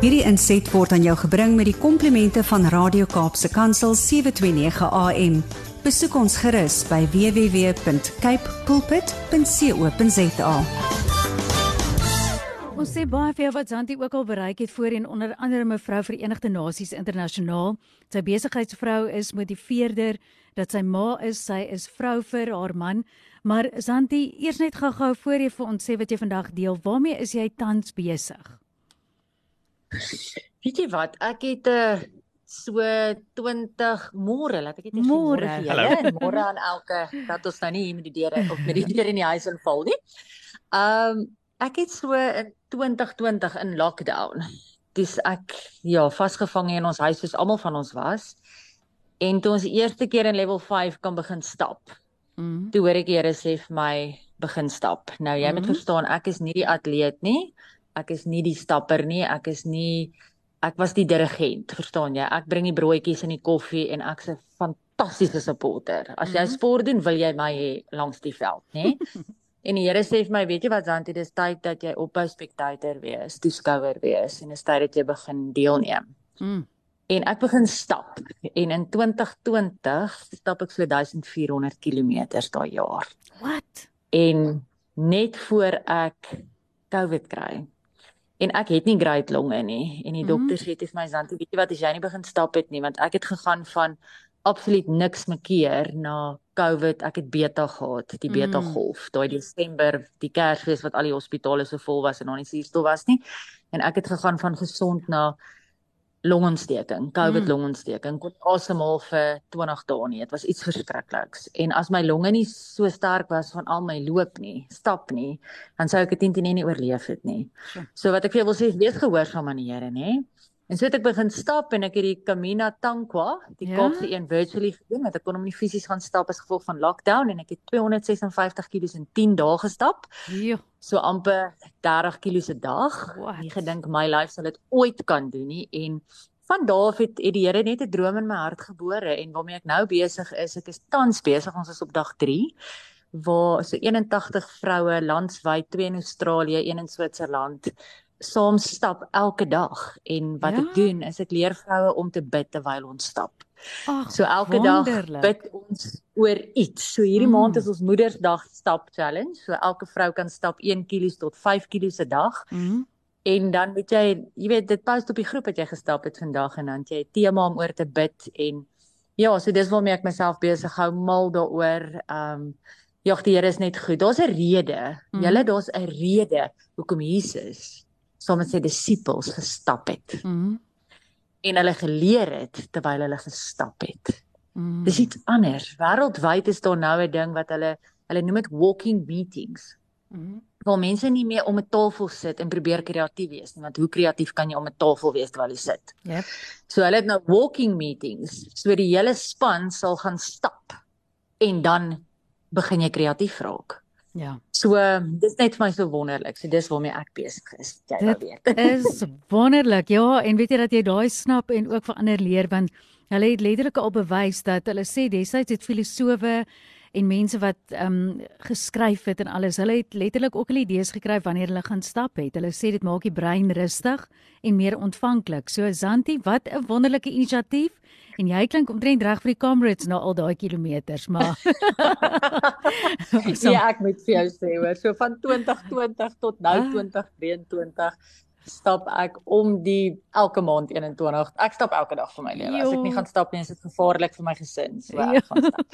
Hierdie inset word aan jou gebring met die komplimente van Radio Kaapse Kansel 729 AM. Besoek ons gerus by www.cape pulpit.co.za. Ons sê baie vir jou wat Zanti ook al bereik het voorheen onder andere mevrou Verenigde Nasies internasionaal. Sy besigheidsvrou is motiveerder dat sy ma is, sy is vrou vir haar man. Maar Zanti, eers net gou-gou voor jy vir ons sê wat jy vandag deel, waarmee is jy tans besig? Weet jy wat? Ek het 'n uh, so 20 môre, laat ek dit net môre vir julle en môre aan elke dat ons nou nie hier met die deure of met die deure in die huis inval nie. Um ek het so in 2020 in lockdown. Dis ek ja, vasgevang in ons huis soos almal van ons was. En toe ons eerste keer in level 5 kan begin stap. Mm. Toe hoor ek die Here sê vir my begin stap. Nou jy mm. moet verstaan, ek is nie die atleet nie ek is nie die stapper nie, ek is nie ek was die dirigent, verstaan jy? Ek bring die broodjies en die koffie en ek's 'n fantastiese supporter. As jy mhm. sport doen, wil jy my hê langs die veld, nê? en die Here sê vir my, weet jy wat Zanti, dis tyd dat jy ophou spectator wees, toeskouer wees en dis tyd dat jy begin deelneem. Mm. En ek begin stap en in 2020 stap ek so 1400 km daai jaar. Wat? En net voor ek COVID kry, en ek het nie great longe nie en die mhm. dokter sê dit vir my Zanti weet jy wat as jy nie begin stap het nie want ek het gegaan van absoluut niks mekeer na COVID ek het beta gehad die beta mm. golf daai Desember die Kersfees wat al die hospitale so vol was en nog nie suurstof was nie en ek het gegaan van gesond na longontsteking, COVID mm. longontsteking. Kon asemhaal vir 20 dae nie. Dit was iets verskrikliks. En as my longe nie so sterk was van al my loop nie, stap nie, dan sou ek dit nie nie oorleef het nie. So wat ek vir jou wil sê, wees gehoorsaam aan die Here, nê? En so het ek begin stap en ek het die Camina Tankwa, die ja? Kaapse een virtually gedoen, want ek kon hom nie fisies gaan stap as gevolg van lockdown en ek het 256 kg in 10 dae gestap. Ja. So amper 30 kg se dag. What? Ek gedink my lyf sal dit ooit kan doen nie en van daardie het, het die Here net 'n droom in my hart gebore en waarmee ek nou besig is, ek is tans besig, ons is op dag 3 waar so 81 vroue landwyd, twee in Australië, een in Switserland saam stap elke dag en wat ja? ek doen is ek leer vroue om te bid terwyl ons stap. Ach, so elke wonderlik. dag bid ons oor iets. So hierdie mm. maand is ons Moedersdag stap challenge. So elke vrou kan stap 1 kg tot 5 kg se dag. Mm. En dan moet jy, jy weet, dit pas op die groep wat jy gestap het vandag en dan jy 'n tema om oor te bid en ja, so dis waarmee ek myself besig hou mal daaroor. Ehm um, Ja, die Here is net goed. Daar's 'n rede. Mm. Julle daar's 'n rede hoekom Jesus saam met sy disippels gestap het. Mm. En hulle geleer het terwyl hulle gestap het. Mm. Dis iets anders. Wêreldwyd is daar nou 'n ding wat hulle hulle noem dit walking meetings. Mm. Waar mense nie meer om 'n tafel sit en probeer kreatief wees nie, want hoe kreatief kan jy om 'n tafel wees terwyl jy sit? Yep. So hulle het nou walking meetings. So die hele span sal gaan stap en dan begin jy kreatief raak. Ja. So dis net vir my so wonderlik. So dis waarmee ek besig is. Jy nou weet. is wonderlik. Ja, en weet jy dat jy daai snap en ook vir ander leer want hulle het letterlik al bewys dat hulle sê desyds het filosowe en mense wat ehm um, geskryf het en alles, hulle het letterlik ook al idees gekry wanneer hulle gaan stap het. Hulle sê dit maak die brein rustig en meer ontvanklik. So Zanti, wat 'n wonderlike inisiatief. En jy klink omtrent reg vir die Comrades na al daai kilometers, maar Ja, ek moet vir jou sê hoor, so van 2020 tot nou 2023 ah. stap ek om die elke maand 21. Ek stap elke dag vir my lewe. As ek nie gaan stap nie, is dit gevaarlik vir my gesin. So ek gaan stap.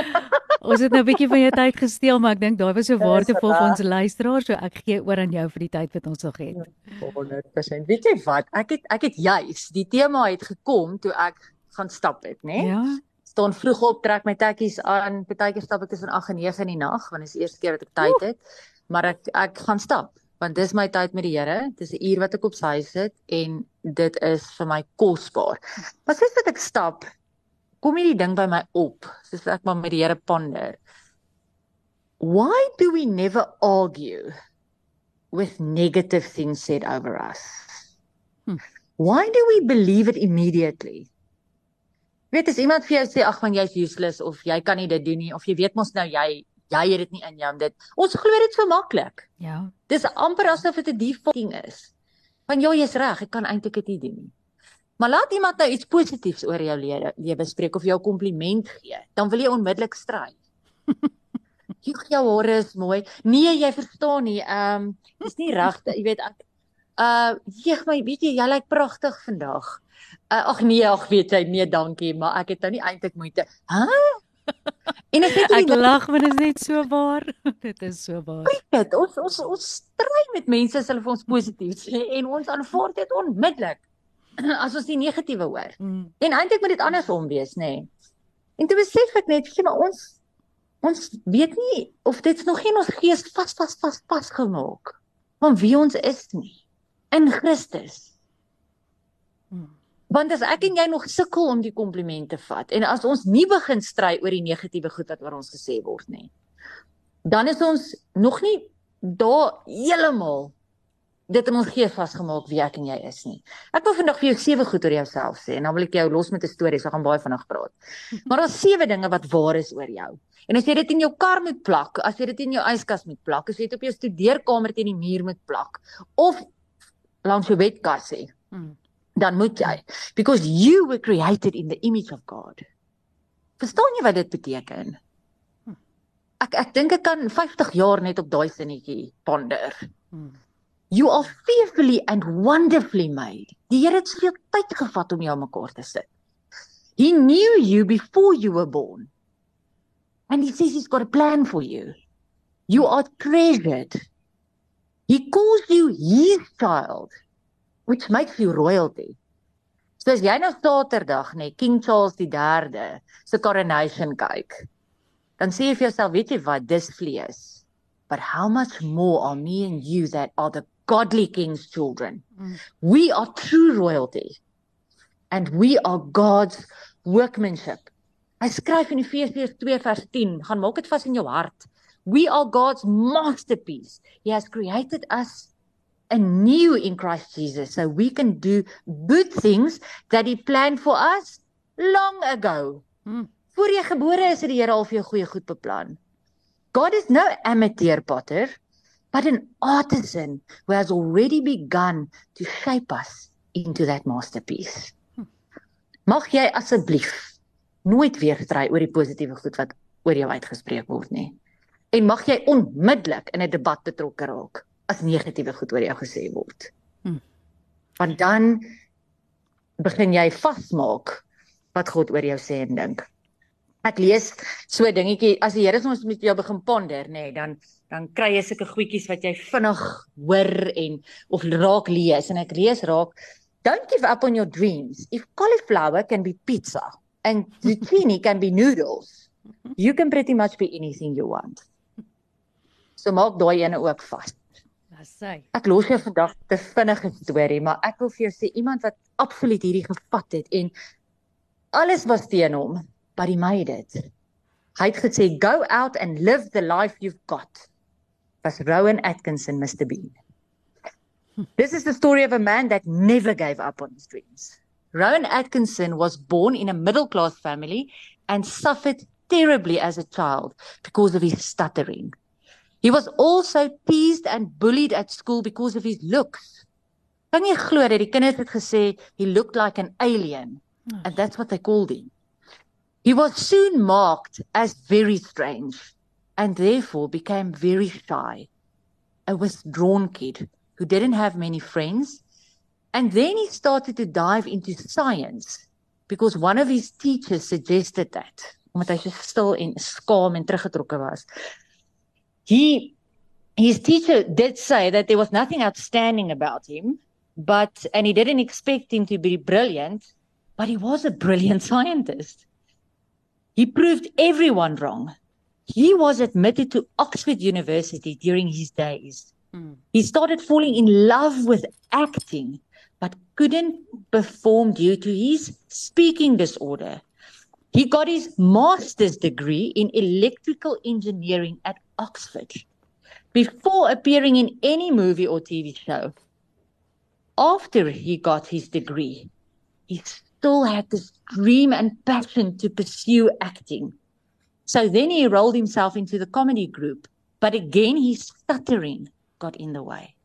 ons het nou 'n bietjie van jou tyd gesteel, maar ek dink daai was so waardevol vir ons luisteraars, so ek gee oor aan jou vir die tyd wat ons nog het. 100%. Weet jy wat? Ek het ek het juis die tema het gekom toe ek gaan stap het, né? Ja. Staan vroeg op, trek my tekkies aan. Partykeer stap ek tussen 8 en 9 in die nag, want dit is die eerste keer wat ek tyd het. Maar ek ek gaan stap want dis my tyd met die Here. Dis 'n uur wat ek op sy sit en dit is vir my kosbaar. Maar sies dat ek stap, kom hierdie ding by my op, soos ek maar met die Here ponder. Why do we never argue with negative things said over us? Hmm. Why do we believe it immediately? Weet as iemand vir jou sê ag man jy's useless of jy kan nie dit doen nie of jy weet mos nou jy jy het dit nie in jou om dit. Ons glo dit so maklik. Ja. Dis amper asof dit 'n defaulting is. Van ja, jy's reg, ek kan eintlik dit nie doen nie. Maar laat iemand nou iets positiefs oor jou lewe lewe spreek of jou kompliment gee, dan wil jy onmiddellik stry. Jy jou hare is mooi. Nee, jy verstaan nie. Ehm, um, dis nie regte, jy weet ek uh jeeg my, weet jy, lyk pragtig vandag. Uh, ag nee, ag weet jy, nee, dankie, maar ek het nou nie eintlik moeite. Hæ? En ek het ek lag, maar dit is net so waar. dit is so waar. Dit ons ons ons stry met mense as hulle vir ons positief sê en ons aanvaar dit onmiddellik as ons die negatiewe hoor. Mm. En eintlik moet dit andersom wees, nê. Nee. En toe besef ek net, sê maar ons ons weet nie of dit nog nie ons gees vas vas vas vas gemaak van wie ons is nie in Christus. Mm. Want as ek en jy nog sukkel om die komplimente vat en as ons nie begin stry oor die negatiewe goed wat oor ons gesê word nie, dan is ons nog nie daar heeltemal dit in ons gees vasgemaak wie ek en jy is nie. Ek wil vandag vir jou sewe goed oor jouself sê en dan wil ek jou los met 'n storie, so gaan baie vinnig praat. Maar daar's sewe dinge wat waar is oor jou. En as jy dit in jou kar moet plak, as jy dit in jou yskas moet plak, as jy dit op jou studeerkamer teen die muur moet plak of langs jou bedkas sê, hmm. dan moet jy because you were created in the image of God. Verstaan jy wat dit beteken? Hmm. Ek ek dink ek kan 50 jaar net op daai sinnetjie ponder. Hmm. You are fearfully and wonderfully made. Die Here het soveel tyd gevat om jou mekaar te sit. He knew you before you were born. And he says he's got a plan for you. You are treasured. He calls you his child, which makes you royalty. So as jy nou Saterdag nê King Charles III se coronation kyk, dan sê jy vir jouself, weet jy wat, dis vlees. But how much more are me and you that are the godly king's children. Mm. We are true royalty. And we are God's workmanship. Hy skryf in Efesiërs 2 vers 10, gaan maak dit vas in jou hart. We are God's masterpiece. He has created us anew in Christ Jesus so we can do good things that he planned for us long ago. Hmm. Voor jy gebore is, het die Here al vir jou goeie goed beplan. God is no amateur potter but an artisan who has already begun to shape us into that masterpiece. Mag jy asseblief nooit weer stry oor die positiewe goed wat oor jou uitgespreek word nie. En mag jy onmiddellik in 'n debat betrokke raak as negatiewe goed oor jou gesê word. Hm. Want dan begin jy vasmaak wat God oor jou sê en dink. Ek lees so dingetjie as die Here ons met jou begin ponder, nê, nee, dan dan kry jy sulke goedjies wat jy vinnig hoor en of raak lees en ek lees raak don't give up on your dreams if cauliflower can be pizza and zucchini can be noodles you can pretty much be anything you want so maak daai ene ook vas sê ek los jou vandag te vinnige storie maar ek wil vir jou sê iemand wat absoluut hierdie gevat het en alles was teen hom but he made it hy het gesê go out and live the life you've got was Rowan Atkinson Mr Bean. This is the story of a man that never gave up on his dreams. Rowan Atkinson was born in a middle class family and suffered terribly as a child because of his stuttering. He was also teased and bullied at school because of his looks. Kan jy glo dat die kinders het gesê he looked like an alien and that's what they called him. He was soon marked as very strange and therefore became very shy, a withdrawn kid who didn't have many friends. And then he started to dive into science because one of his teachers suggested that. Omdat hy so stil en skaam en teruggetrokke was. He his teacher did say that there was nothing outstanding about him, but and he didn't expect him to be brilliant, but he was a brilliant scientist. He proved everyone wrong he was admitted to Oxford University during his days. Mm. He started falling in love with acting, but couldn't perform due to his speaking disorder. He got his master's degree in electrical engineering at Oxford before appearing in any movie or TV show. After he got his degree, he still had this dream and passion to pursue acting. So then he rolled himself into the comedy group. But again, his stuttering got in the way.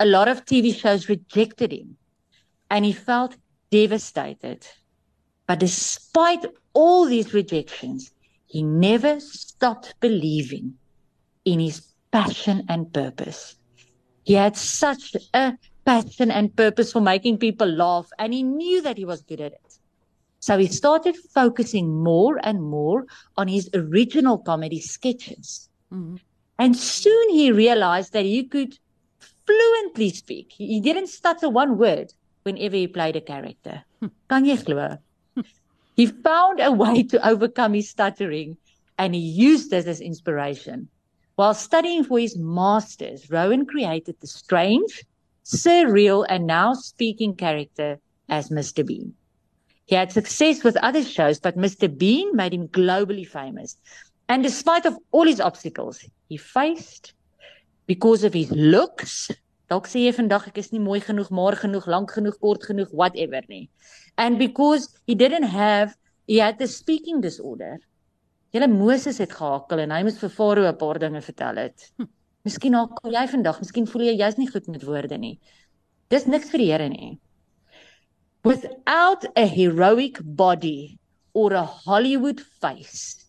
a lot of TV shows rejected him and he felt devastated. But despite all these rejections, he never stopped believing in his passion and purpose. He had such a passion and purpose for making people laugh, and he knew that he was good at it. So he started focusing more and more on his original comedy sketches. Mm-hmm. And soon he realized that he could fluently speak. He didn't stutter one word whenever he played a character. Kan jy glo? He found a way to overcome his stuttering and he used this as inspiration. While studying for his masters, Rowan created the strange, surreal, and now speaking character as Mr. Bean. He had success with other shows, but Mr. Bean made him globally famous. And despite of all his obstacles he faced, because of his looks, dalk sê jy vandag ek is nie mooi genoeg, maar genoeg, lank genoeg, kort genoeg, whatever nie. And because he didn't have he had the speaking disorder. Julle Moses het gehakel en hy moes vir Farao 'n paar dinge vertel het. Hm. Miskien hakel jy vandag, miskien voel jy jy's nie goed met woorde nie. Dis niks vir die Here nie. Without a heroic body or a Hollywood face,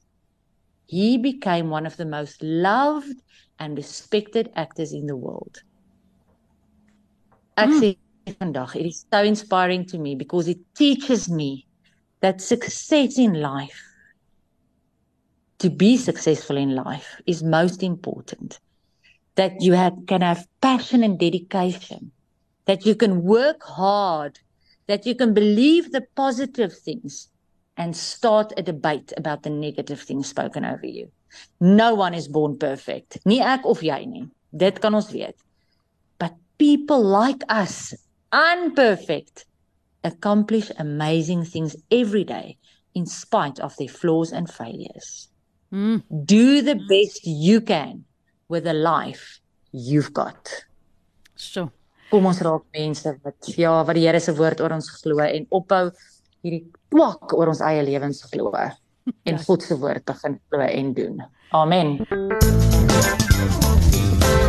he became one of the most loved and respected actors in the world. Actually, mm. vandag, it is so inspiring to me because it teaches me that success in life, to be successful in life, is most important. That you have, can have passion and dedication, that you can work hard, that you can believe the positive things and start a debate about the negative things spoken over you. No one is born perfect. Nie ek of jy nie. Dit kan ons weet. But people like us, unperfect, accomplish amazing things every day in spite of their flaws and failures. Mm. Do the best you can with the life you've got. So. Kom ons raak mense wat ja, wat die Here se woord oor ons glo en ophou hierdie twak oor ons eie lewens glo en God se woord begin glo en doen. Amen.